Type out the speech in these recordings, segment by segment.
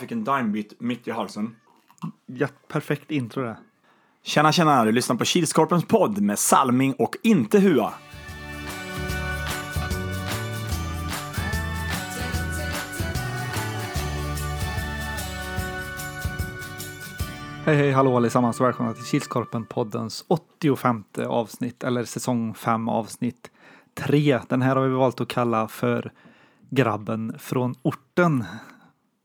Fick en dimebit mitt i halsen. Ja, perfekt intro det. Tjena, tjena! Du lyssnar på Kilskorpens podd med Salming och inte Hua. Hej hej hallå allesammans och välkomna till Kilskorpen-poddens 85 avsnitt eller säsong 5 avsnitt 3. Den här har vi valt att kalla för Grabben från orten.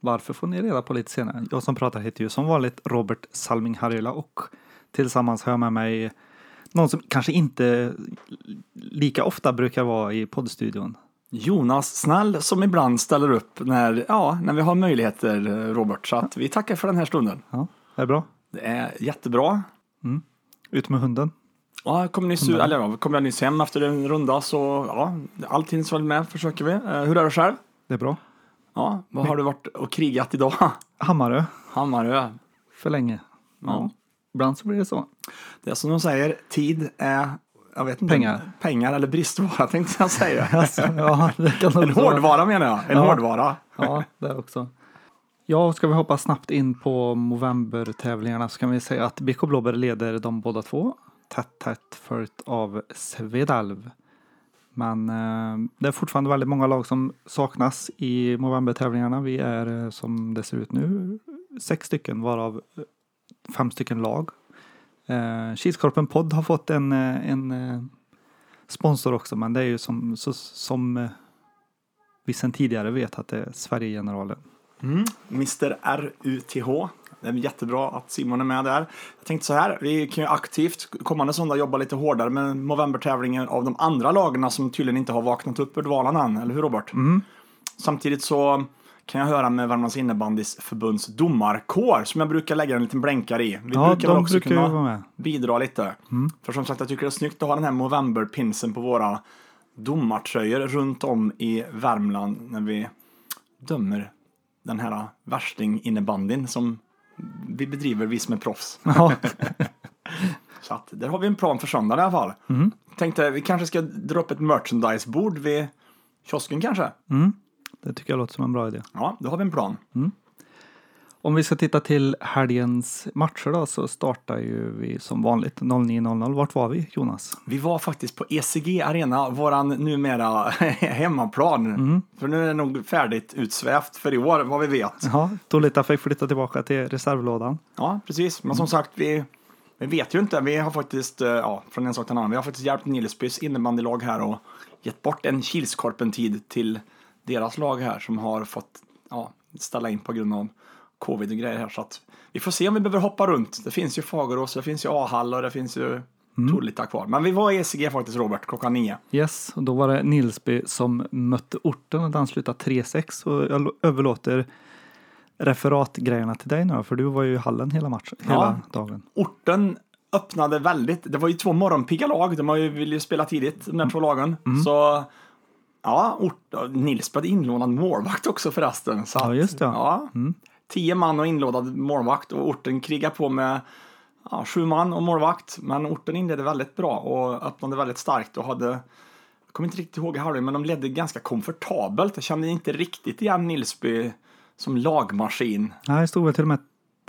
Varför får ni reda på lite senare. Jag som pratar heter ju som vanligt Robert Salming Harjula och tillsammans har jag med mig någon som kanske inte lika ofta brukar vara i poddstudion. Jonas Snäll som ibland ställer upp när, ja, när vi har möjligheter, Robert. Så att vi tackar för den här stunden. Ja, är det bra? Det är jättebra. Ut med hunden. Ja, kom, nyss, eller, ja, kom jag nyss hem efter en runda så ja, allting hinns väl med försöker vi. Eh, hur är det själv? Det är bra. Ja, vad har du varit och krigat idag? Hammarö, Hammarö. för länge. Ja. Ibland så blir det så. Det är som de säger, tid är jag vet inte, Pengar. Pengar eller bristvara tänkte jag säga. Alltså, ja, En vara. hårdvara menar jag. En Ja. hårdvara. Ja, det också. Ja, ska vi hoppa snabbt in på Movember-tävlingarna så kan vi säga att BK Blåbär leder de båda två. Tätt, tätt följt av Svedalv. Men eh, det är fortfarande väldigt många lag som saknas i Movember-tävlingarna. Vi är eh, som det ser ut nu sex stycken varav eh, fem stycken lag. Eh, Kilskorpen Podd har fått en, eh, en sponsor också men det är ju som, så, som vi sedan tidigare vet att det är Sverigegeneralen. Mm. Mr RUTH. Det är jättebra att Simon är med där. Jag tänkte så här, vi kan ju aktivt kommande söndag jobba lite hårdare med Movember-tävlingen av de andra lagarna som tydligen inte har vaknat upp ur dvalan än, eller hur Robert? Samtidigt så kan jag höra med Värmlands innebandys förbunds domarkår som jag brukar lägga en liten blänkare i. Vi Ja, brukar väl också brukar kunna bidra lite. För som sagt, jag tycker det är snyggt att ha den här Movember-pinsen på våra domartröjor runt om i Värmland när vi dömer den här värsting-innebandyn som vi bedriver, vi som är proffs. Ja, Så att där har vi en plan för söndag i alla fall. Mm. Tänkte vi kanske ska dra upp ett merchandise-bord vid kiosken kanske. det tycker jag låter som en bra idé. Ja, då har vi en plan. Om vi ska titta till helgens matcher då så startar ju vi som vanligt 09.00. Vart var vi Jonas? Vi var faktiskt på ECG Arena, våran numera hemmaplan. Mm. För nu är det nog färdigt utsvävt för i år, vad vi vet. Ja, Tolita fick flytta tillbaka till reservlådan. Ja, precis. Men som sagt, vi, vi vet ju inte. Vi har faktiskt, eh, ja, från en sak till en annan, vi har faktiskt hjälpt Nilsbys innebandylag här och gett bort en Kilskorpen-tid till deras lag här som har fått ja, ställa in på grund av covid och grejer här. Så att vi får se om vi behöver hoppa runt. Det finns ju Fagerås, det finns ju A-hall och det finns ju Tolita kvar. Men vi var i ECG faktiskt, Robert, klockan nio. Yes, och då var det Nilsby som mötte orten och den slutade 3-6 och jag överlåter referatgrejerna till dig nu för du var ju i hallen hela matchen, hela Ja. dagen. orten öppnade väldigt. Det var ju två morgonpigga lag. De har ju vill ju spela tidigt, de där två lagen. Så ja, ort, Nils hade inlånad målvakt också förresten. Så Ja, just det. Ja, Tio man och inlånad målvakt och orten krigar på med ja, sju man och målvakt. Men orten inledde väldigt bra och öppnade väldigt starkt och hade jag kommer inte riktigt ihåg halvlek, men de ledde ganska komfortabelt. Jag kände inte riktigt igen Nilsby som lagmaskin. Nej, det stod väl till och med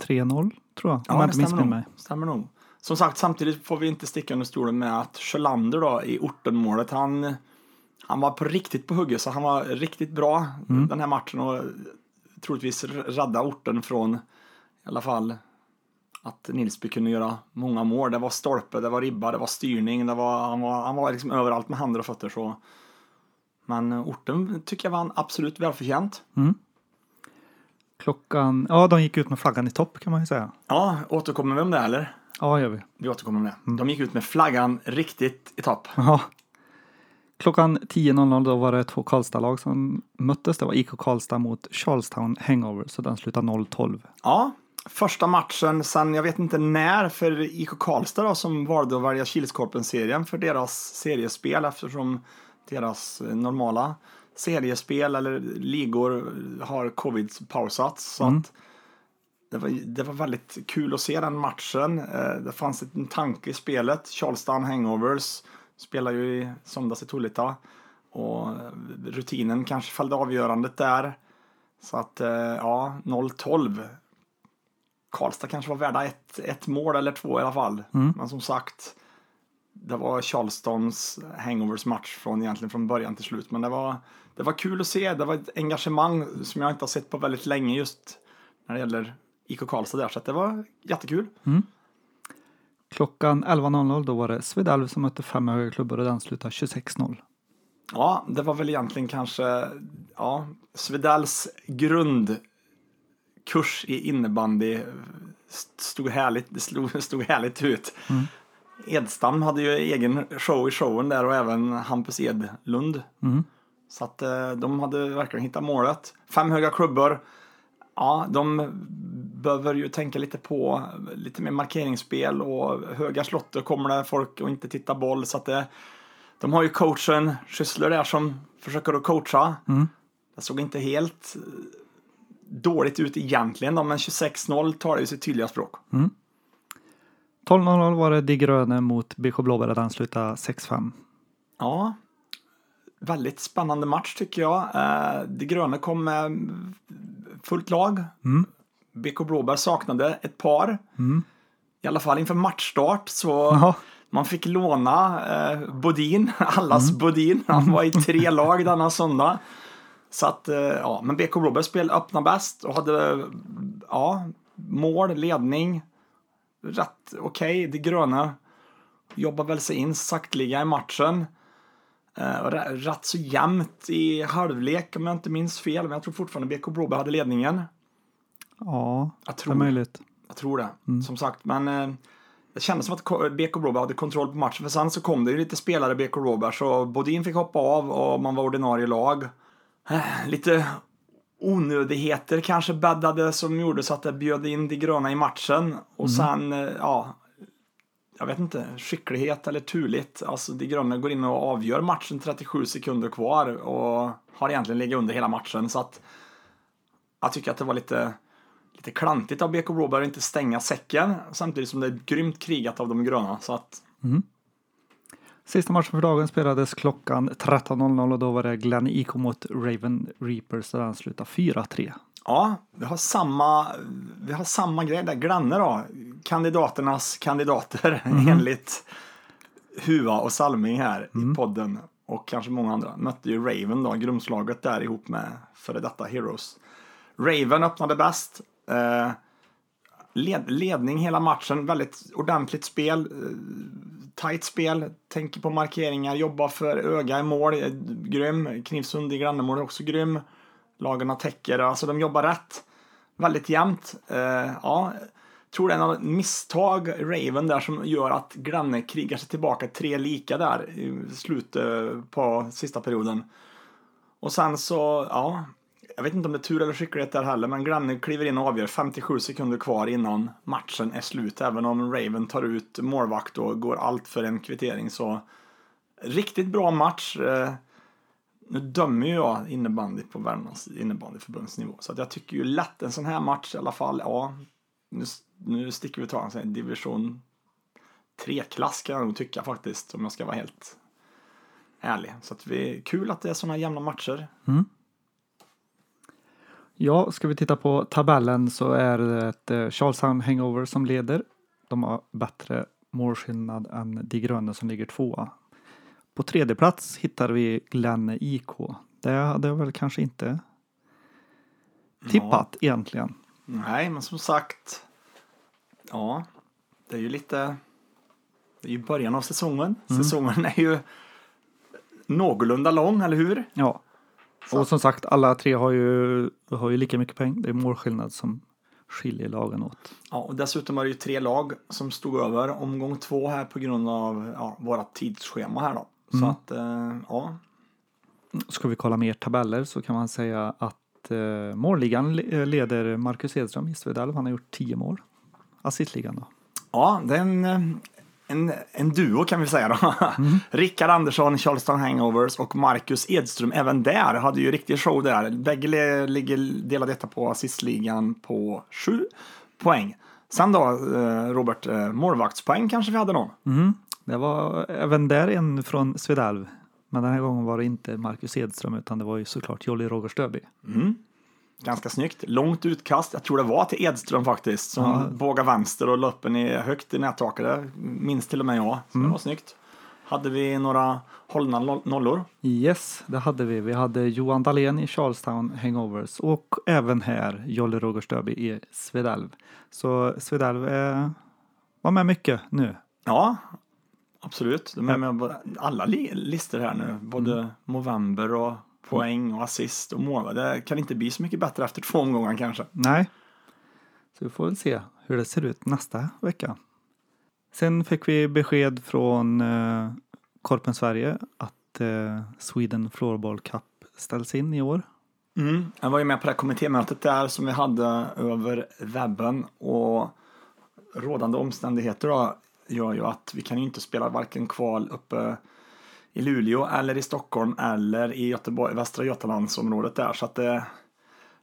3-0 tror jag, om jag Ja, inte missminner mig. stämmer nog. Som sagt, samtidigt får vi inte sticka under stolen med att Sjölander då i ortenmålet, han, han var på riktigt på hugget, så han var riktigt bra Mm. den här matchen och troligtvis rädda orten från i alla fall att Nilsby kunde göra många mål. Det var stolpe, det var ribba, det var styrning, det var, han var, han var liksom överallt med händer och fötter. Så. Men orten tycker jag vann absolut välförtjänt. Klockan, ja de gick ut med flaggan i topp kan man ju säga. Ja, återkommer vi om det eller? Ja, gör vi. Vi återkommer om det. De gick ut med flaggan riktigt i topp. Ja. Klockan 10.00 då var det två Karlstad-lag som möttes. Det var IK Karlstad mot Charlestown Hangover, så den slutade 0-12. Ja, första matchen sen jag vet inte när för IK Karlstad då, som valde att välja Kilskorpen-serien för deras seriespel eftersom deras eh, normala seriespel eller ligor har covid-pausats. Så att det, var, det var väldigt kul att se den matchen. Eh, Det fanns en tanke i spelet. Charlestown Hangovers spelar ju i söndags i Tullita. Och rutinen kanske fällde avgörandet där. Så att, eh, ja, 0-12. Karlstad kanske var värda ett, ett mål eller två i alla fall. Men som sagt, det var Charlestons hangovers match från egentligen från början till slut. Men det var, det var kul att se. Det var ett engagemang som jag inte har sett på väldigt länge just när det gäller IK Karlstad där. Så det var jättekul. Klockan 11.00 då var det Svedalv som mötte fem höga klubbor och den slutade 26-0. Ja, det var väl egentligen kanske ja, Svedals grundkurs i innebandy stod härligt, stod, stod härligt ut. Edstam hade ju egen show i showen där och även Hampus Edlund. Så att eh, de hade verkligen hittat målet. Fem höga klubbor. Ja, de behöver ju tänka lite på lite mer markeringsspel och höga slotter kommer det folk och inte titta boll. Så att det, de har ju coachen Schüssler där som försöker att coacha. Det såg inte helt eh, dåligt ut egentligen då, men 26-0 talar ju sitt tydliga språk. 12.00 var det De Gröne mot BK Blåbär den slutade 6-5. Ja, väldigt spännande match tycker jag. Eh, De gröna kom med fullt lag. BK Blåbär saknade ett par. I alla fall inför matchstart så Ja. man fick låna eh, Bodin, allas Bodin. Han var i tre lag denna söndag. Så att, eh, ja, men BK Blåbär spel öppna bäst och hade ja, mål, ledning. Rätt okej. De gröna jobbar väl sig in sakteliga i matchen. Eh, rätt så jämnt i halvlek om jag inte minns fel. Men jag tror fortfarande BK Blåbär hade ledningen. Ja, Jag det är tror, möjligt. jag tror det, som sagt. Men eh, det kändes som att Ko- BK Blåbär hade kontroll på matchen. För sen så kom det ju lite spelare BK Blåbär. Så Bodin fick hoppa av och man var ordinarie lag. Eh, lite onödigheter kanske bäddade som gjorde så att det bjöd in de gröna i matchen. Och sen, eh, ja, jag vet inte, skicklighet eller turligt. Alltså de gröna går in och avgör matchen 37 sekunder kvar och har egentligen legat under hela matchen. Så att jag tycker att det var lite, lite klantigt av BK Blåbär att inte stänga säcken samtidigt som det är grymt krigat av de gröna. Så att, Sista matchen för dagen spelades klockan 13.00 och då var det Glenn IK mot Raven Reapers och den slutade 4-3. ja, vi har samma, vi har samma grej där. Granne då, kandidaternas kandidater enligt Hua och Salming här i podden och kanske många andra mötte ju Raven då, grumslaget där ihop med före detta Heroes. Raven öppnade bäst. Eh, led, ledning hela matchen, väldigt ordentligt spel. Eh, tight spel, tänker på markeringar, jobbar för öga i mål, eh, grym. Knivsund i Grannemål är också grym. Lagarna täcker, alltså de jobbar rätt. Väldigt jämnt. Eh, ja, tror det är något misstag, Raven där, som gör att Granne krigar sig tillbaka tre lika där i slutet eh, på sista perioden. Och sen så, ja, jag vet inte om det är tur eller skicklighet där heller, men Glenn kliver in och avgör 57 sekunder kvar innan matchen är slut. Även om Raven tar ut målvakt och går allt för en kvittering så riktigt bra match. Eh, nu dömer ju jag innebandy på Värmlands innebandyförbundsnivå, så att jag tycker ju lätt en sån här match i alla fall, ja, nu, nu sticker vi ta en division 3-klass kan jag nog tycka faktiskt, om jag ska vara helt ärlig. Så att vi, kul att det är såna jämna matcher. Mm. Ja, ska vi titta på tabellen så är det ett eh, Charlestown Hangover som leder. De har bättre målskillnad än De gröna som ligger tvåa. På tredje plats hittar vi Glenn IK. Det hade jag väl kanske inte tippat egentligen. Nej, men som sagt, ja, det är ju lite, det är ju början av säsongen. Säsongen är ju någorlunda lång, eller hur? Ja. Och som sagt, alla tre har ju, har ju lika mycket poäng. Det är målskillnad som skiljer lagen åt. Ja, och dessutom var det ju tre lag som stod över omgång två här på grund av ja, våra tidsschema här då. Så att, eh, ja, Ska vi kolla mer tabeller så kan man säga att eh, målligan le- leder Marcus Edström i Svedalv. Han har gjort 10 mål. Assistligan då. ja det är en, en, duo kan vi säga då. Rickard Andersson, Charleston Hangovers och Marcus Edström även där hade ju riktig show där. Bägge ligger delade detta på assistligan på sju poäng. Sen då, eh, Robert, eh, målvaktspoäng kanske vi hade någon? Mm. Det var även där en från Svedalv. Men den här gången var det inte Marcus Edström utan det var ju såklart Jolly Roger Stöby. Ganska snyggt. Långt utkast. Jag tror det var till Edström faktiskt. Som Ja. bågade vänster och upp den högt i nättaket. Minns till och med jag. Så det var snyggt. Hade vi några hållna noll- nollor? Yes, det hade vi. Vi hade Johan Dahlén i Charlestown Hangovers och även här Jolle Roger Stöby i Svedalv. Så Svedalv eh, var med mycket nu. Ja, absolut. De är med på alla li- listor här nu. Både Movember och poäng och assist och mål. Det kan inte bli så mycket bättre efter två omgångar kanske. Nej, så vi får väl se hur det ser ut nästa vecka. Sen fick vi besked från eh, Korpen Sverige att eh, Sweden Floorball Cup ställs in i år. Mm. Jag var ju med på det här kommittémötet där som vi hade över webben och rådande omständigheter då gör ju att vi kan ju inte spela varken kval uppe i Luleå eller i Stockholm eller i Göteborg, Västra Götalandsområdet där så att det,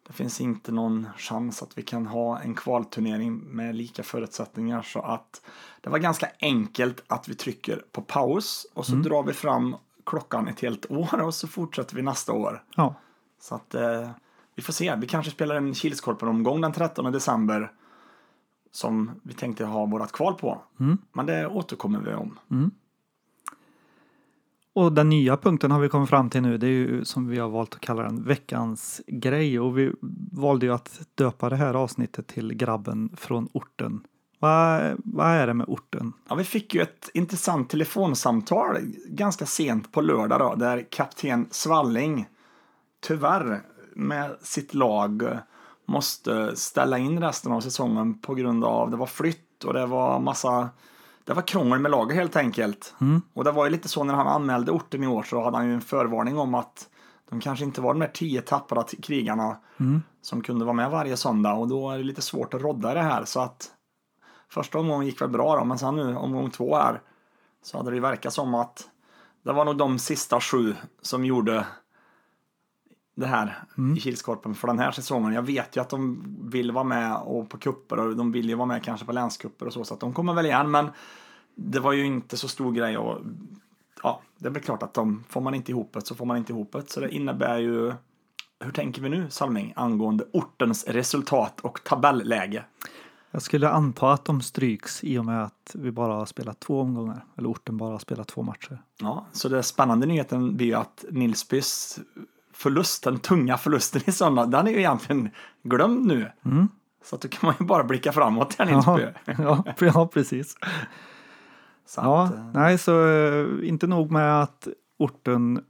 det finns inte någon chans att vi kan ha en kvalturnering med lika förutsättningar så att det var ganska enkelt att vi trycker på paus och så drar vi fram klockan ett helt år och så fortsätter vi nästa år. Ja, Så att eh, vi får se. Vi kanske spelar en Kilskorpen-omgång den 13 december. Som vi tänkte ha vårat kval på. Men det återkommer vi om och den nya punkten har vi kommit fram till nu. Det är ju som vi har valt att kalla den veckans grej och vi valde ju att döpa det här avsnittet till grabben från orten. Vad, vad är det med orten? Ja, vi fick ju ett intressant telefonsamtal ganska sent på lördag då, där kapten Svalling tyvärr med sitt lag måste ställa in resten av säsongen på grund av det var flytt och det var massa det var krångel med laget helt enkelt. Och det var ju lite så när han anmälde orten i år så hade han ju en förvarning om att de kanske inte var de där tio tappade t- krigarna som kunde vara med varje söndag. Och då är det lite svårt att rodda det här. Så att första omgången gick väl bra då men sen nu omgång två här så hade det ju verkat som att det var nog de sista sju som gjorde det här i Kilskorpen för den här säsongen. Jag vet ju att de vill vara med och på kupper och de vill ju vara med kanske på länskupper och så så att de kommer väl igen men det var ju inte så stor grej och ja, det är väl klart att de, får man inte ihop det så får man inte ihop det. Så det innebär ju, hur tänker vi nu Salming angående ortens resultat och tabelläge? Jag skulle anta att de stryks i och med att vi bara har spelat två omgångar. Eller orten bara har spelat två matcher. Ja, så det spännande nyheten blir ju att Nilsbys förlust, den tunga förlusten i söndag, den är ju egentligen glömd nu. Så att då kan man ju bara blicka framåt här Nilsby. ja, ja, precis. Så Ja, att, eh, nej, så eh, inte nog med att orten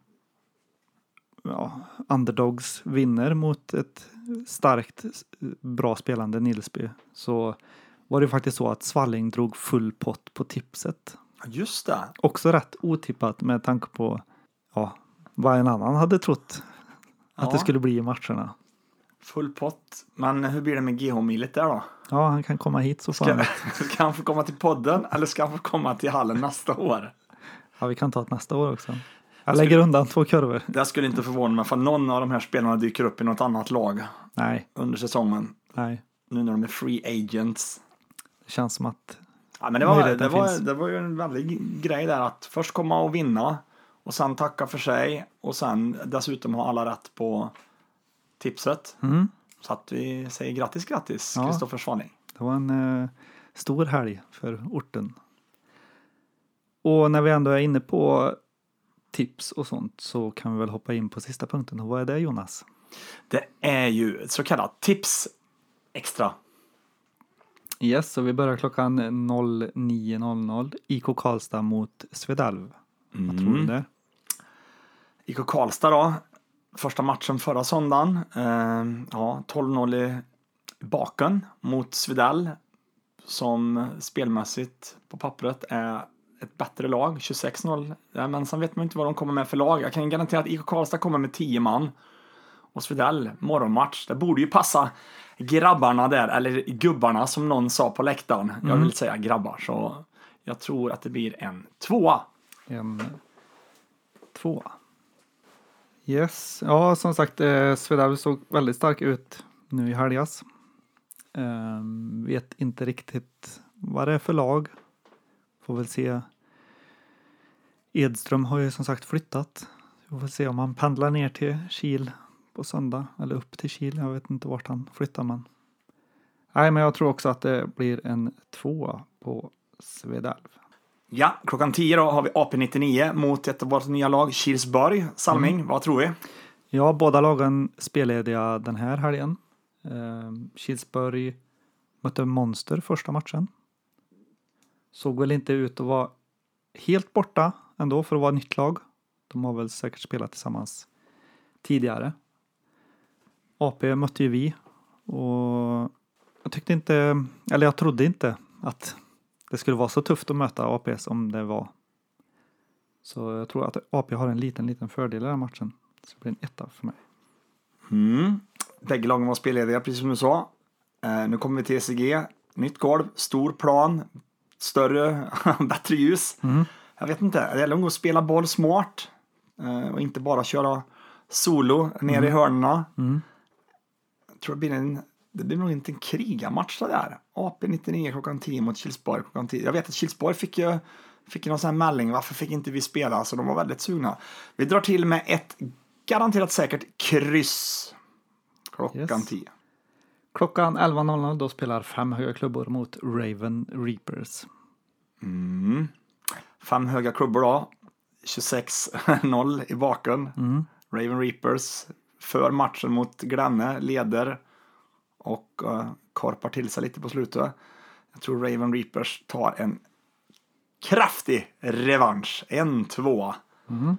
ja, underdogs vinner mot ett starkt bra spelande Nilsby så var det faktiskt så att Svalling drog full pott på tipset. just det. Också rätt otippat med tanke på ja, vad en annan hade trott att Ja. det skulle bli i matcherna. Full pott. Men hur blir det med GH-milet där då? Ja, han kan komma hit så får Ska, han. ska han få komma till podden eller ska han få komma till hallen nästa år? Ja, vi kan ta ett nästa år också. Jag lägger undan två kurvor. Det skulle inte förvåna mig för någon av de här spelarna dyker upp i något annat lag Nej, under säsongen. nej. Nu när de är free agents. Det känns som att Ja, men det, var, det, var, finns. det var ju en väldig grej där att först komma och vinna och sen tacka för sig och sen dessutom ha alla rätt på tipset. mm, Så att vi säger grattis, grattis Ja. Kristoffer Svanning. det var en eh, stor helg för orten. Och när vi ändå är inne på tips och sånt så kan vi väl hoppa in på sista punkten. Och vad är det Jonas? Det är ju ett så kallat tips extra. Yes, så vi börjar klockan 09.00. IK Karlstad mot Svedalv. Vad tror du där? IK Karlstad då. Första matchen förra söndagen. Eh, ja, 12-0 i baken mot Svedell. Som spelmässigt på pappret är ett bättre lag. 26-0. Ja, men sen vet man inte vad de kommer med för lag. Jag kan garantera att IK Karlstad kommer med 10 man. Och Svedell, morgonmatch. Det borde ju passa grabbarna där, eller gubbarna som någon sa på läktaren. Jag vill säga grabbar, så jag tror att det blir en tvåa. En tvåa. Yes, ja som sagt eh, Svedalv såg väldigt stark ut nu i helgas. Eh, vet inte riktigt vad det är för lag. Får väl se. Edström har ju som sagt flyttat. Vi får se om han pendlar ner till Kil på söndag. Eller upp till Kil. Jag vet inte vart han flyttar men. Nej, men jag tror också att det blir en tvåa på Svedalv. Ja, klockan 10 då har vi AP99 mot ett av våra nya lag, Kilsborg. Salming, Mm. vad tror vi? Ja, båda lagen spellediga den här helgen. Eh, Kilsborg mötte Monster första matchen. Såg väl inte ut att vara helt borta ändå för att vara nytt lag. De har väl säkert spelat tillsammans tidigare. AP mötte ju vi och jag tyckte inte, eller jag trodde inte att det skulle vara så tufft att möta AP som det var. Så jag tror att AP har en liten, liten fördel i den här matchen. Så det blir en etta för mig. Mm. Bägge lagen var spellediga, precis som du sa. Eh, nu kommer vi till ECG. Nytt golv, stor plan, större, bättre ljus. Mm. Jag vet inte, det gäller att spela boll smart eh, och inte bara köra solo ner i hörnorna. Mm. Jag tror det blir en det blir nog inte en krigarmatch det där. AP 99 klockan 10 mot Kilsborg klockan 10. Jag vet att Kilsborg fick ju fick någon sån här mälling. Varför fick inte vi spela? Så de var väldigt sugna. Vi drar till med ett garanterat säkert kryss. Klockan Yes. 10. Klockan 11.00 då spelar fem höga klubbor mot Raven Reapers. Mm. Fem höga klubbor då. 26-0 i baken. Mm. Raven Reapers för matchen mot Glenne, leder och eh, uh, korpar till sig lite på slutet. Jag tror Raven Reapers tar en kraftig revansch. En, två. Mm.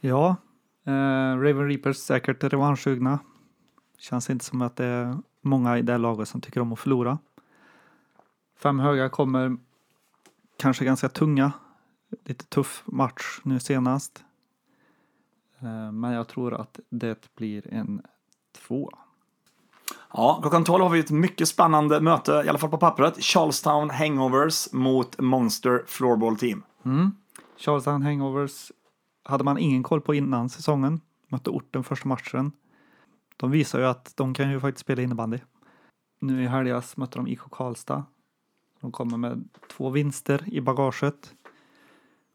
Ja, eh, Raven Reapers säkert revanschsugna. Känns inte som att det är många i det här laget som tycker om att förlora. Fem höga kommer kanske ganska tunga. Lite tuff match nu senast. Eh, men jag tror att det blir en tvåa. Ja, klockan 12 har vi ett mycket spännande möte, i alla fall på pappret. Charlestown Hangovers mot Monster Floorball Team. Mm. Charlestown Hangovers hade man ingen koll på innan säsongen. Mötte orten första matchen. De visar ju att de kan ju faktiskt spela innebandy. Nu i helgas mötte de IK Karlstad. De kommer med två vinster i bagaget.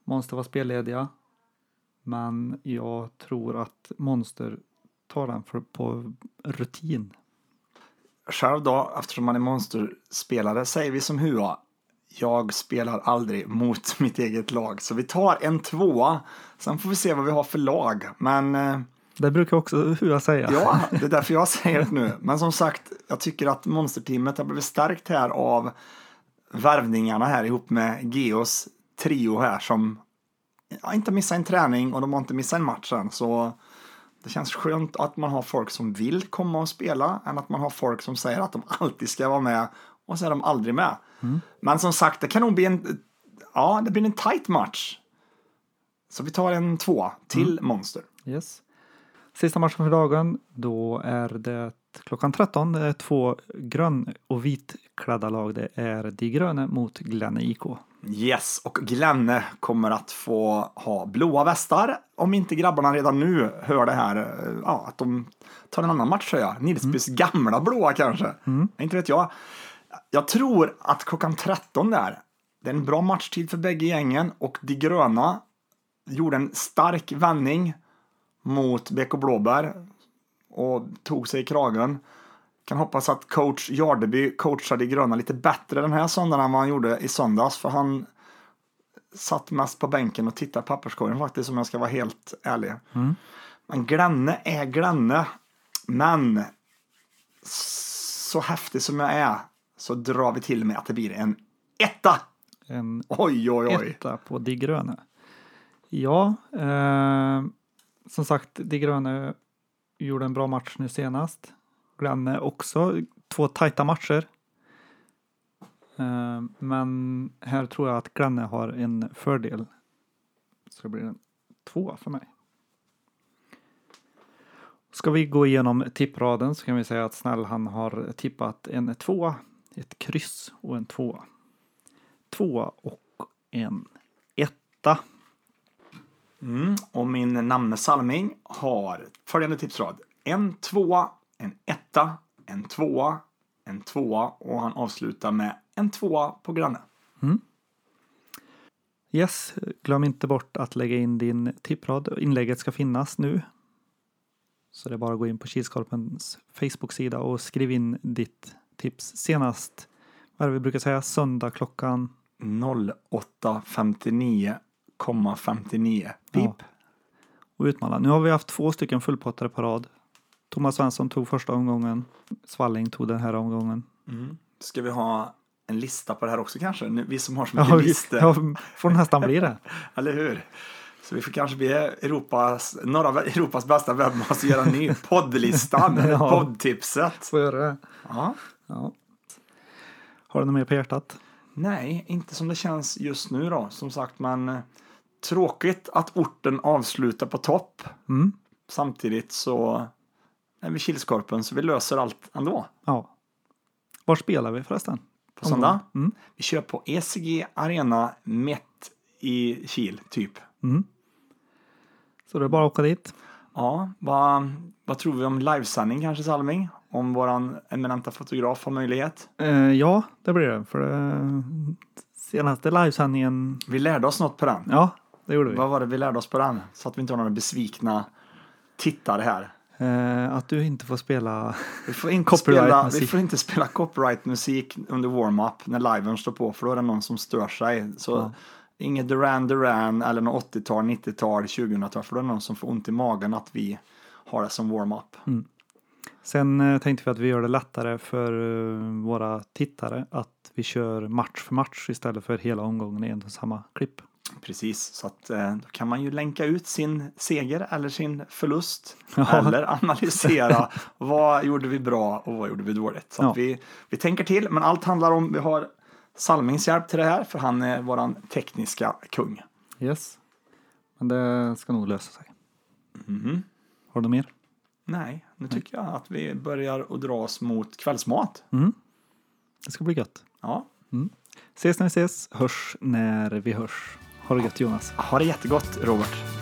Monster var spellediga. Men jag tror att Monster tar den för, på rutin. Själv då, eftersom man är monsterspelare, säger vi som Hua. Jag spelar aldrig mot mitt eget lag, så vi tar en tvåa. Sen får vi se vad vi har för lag. Men eh, Det brukar också Hua säga. ja, det är därför jag säger det nu. Men som sagt, jag tycker att monsterteamet har blivit stärkt här av värvningarna här ihop med Geos trio här som ja, inte missar en träning och de har inte missat en match än. Så det känns skönt att man har folk som vill komma och spela än att man har folk som säger att de alltid ska vara med och så är de aldrig med. Men som sagt, det kan nog bli en, ja, det blir en tight match. Så vi tar en två till Monster. Yes. Sista matchen för dagen, då är det klockan 13. Det är två grön och vitklädda lag. Det är De gröna mot Glenne IK. Yes, och Glenne kommer att få ha blåa västar om inte grabbarna redan nu hör det här. eh, Ja, att de tar en annan matchtröja. Nilsbys gamla blåa kanske. Inte vet jag. Jag tror att klockan 13 där, det är en bra matchtid för bägge gängen och de gröna gjorde en stark vändning mot BK Blåbär och tog sig i kragen. Kan hoppas att coach Jardeby coachade de gröna lite bättre den här söndagen än vad han gjorde i söndags. För han satt mest på bänken och tittade i papperskorgen faktiskt om jag ska vara helt ärlig. Men Glenne är Glenne. Men så häftig som jag är så drar vi till med att det blir en etta. En Oj, oj, oj. etta på De gröna. Ja, eh, som sagt, De gröna gjorde en bra match nu senast. Glenne också två tajta matcher. Eh, men här tror jag att Glenne har en fördel. Så det blir en tvåa för mig. Ska vi gå igenom tippraden så kan vi säga att Snäll han har tippat en tvåa, ett kryss och en tvåa. Tvåa och en etta. Mm. Och min namne Salming har följande tipsrad. En tvåa, en etta, en tvåa, en tvåa och han avslutar med en tvåa på granne. Yes, glöm inte bort att lägga in din tipprad. Inlägget ska finnas nu. Så det är bara att gå in på Kilskorpens Facebook-sida och skriv in ditt tips senast, vad är det vi brukar säga, söndag klockan 08.59,59. Pip. Ja. och utmana. Nu har vi haft två stycken fullpottare på rad. Thomas Svensson tog första omgången. Svalling tog den här omgången. Mm. Ska vi ha en lista på det här också kanske? Vi som har så mycket Ja, listor. ja, får nästan bli det. Eller hur? Så vi får kanske be Europas, norra Europas bästa webbmaster göra en ny poddlistan, Ja. poddtipset. Får göra det. Ja. Ja. Har du något mer på hjärtat? Nej, inte som det känns just nu då. Som sagt, men eh, tråkigt att orten avslutar på topp. Mm. Samtidigt så är vi Kilskorpen så vi löser allt ändå. Ja. Var spelar vi förresten? På söndag. Mm. Vi kör på ECG Arena mitt i Kil, typ. Mm. Så det är bara att åka dit. Ja, vad, vad tror vi om livesändning kanske Salming? Om våran eminenta fotograf har möjlighet? Eh, ja, det blir det. För det senaste livesändningen, Vi lärde oss något på den. ja, det gjorde vi. Vad var det vi lärde oss på den? Så att vi inte har några besvikna tittare här. Eh, att du inte får spela Vi får inte, Copyright spela, musik. vi får inte spela copyright-musik under warm-up när liven står på, för då är det någon som stör sig. Så Ja. inget Duran Duran eller något 80-tal, 90-tal, 2000-tal, för då är det någon som får ont i magen att vi har det som warm-up. Sen eh, tänkte vi att vi gör det lättare för eh, våra tittare att vi kör match för match istället för hela omgången i en och samma klipp. Precis, så att eh, då kan man ju länka ut sin seger eller sin förlust. Ja. Eller analysera vad gjorde vi bra och vad gjorde vi dåligt. Så Ja. vi, vi tänker till, men allt handlar om, vi har Salmings hjälp till det här, för han är våran tekniska kung. Yes. Men det ska nog lösa sig. Mhm. Har du mer? Nej, nu tycker jag att vi börjar att dra oss mot kvällsmat. Mm. Det ska bli gött. Ja, Ses när vi ses, hörs när vi hörs. Ha det gött Jonas. ha det jättegott Robert.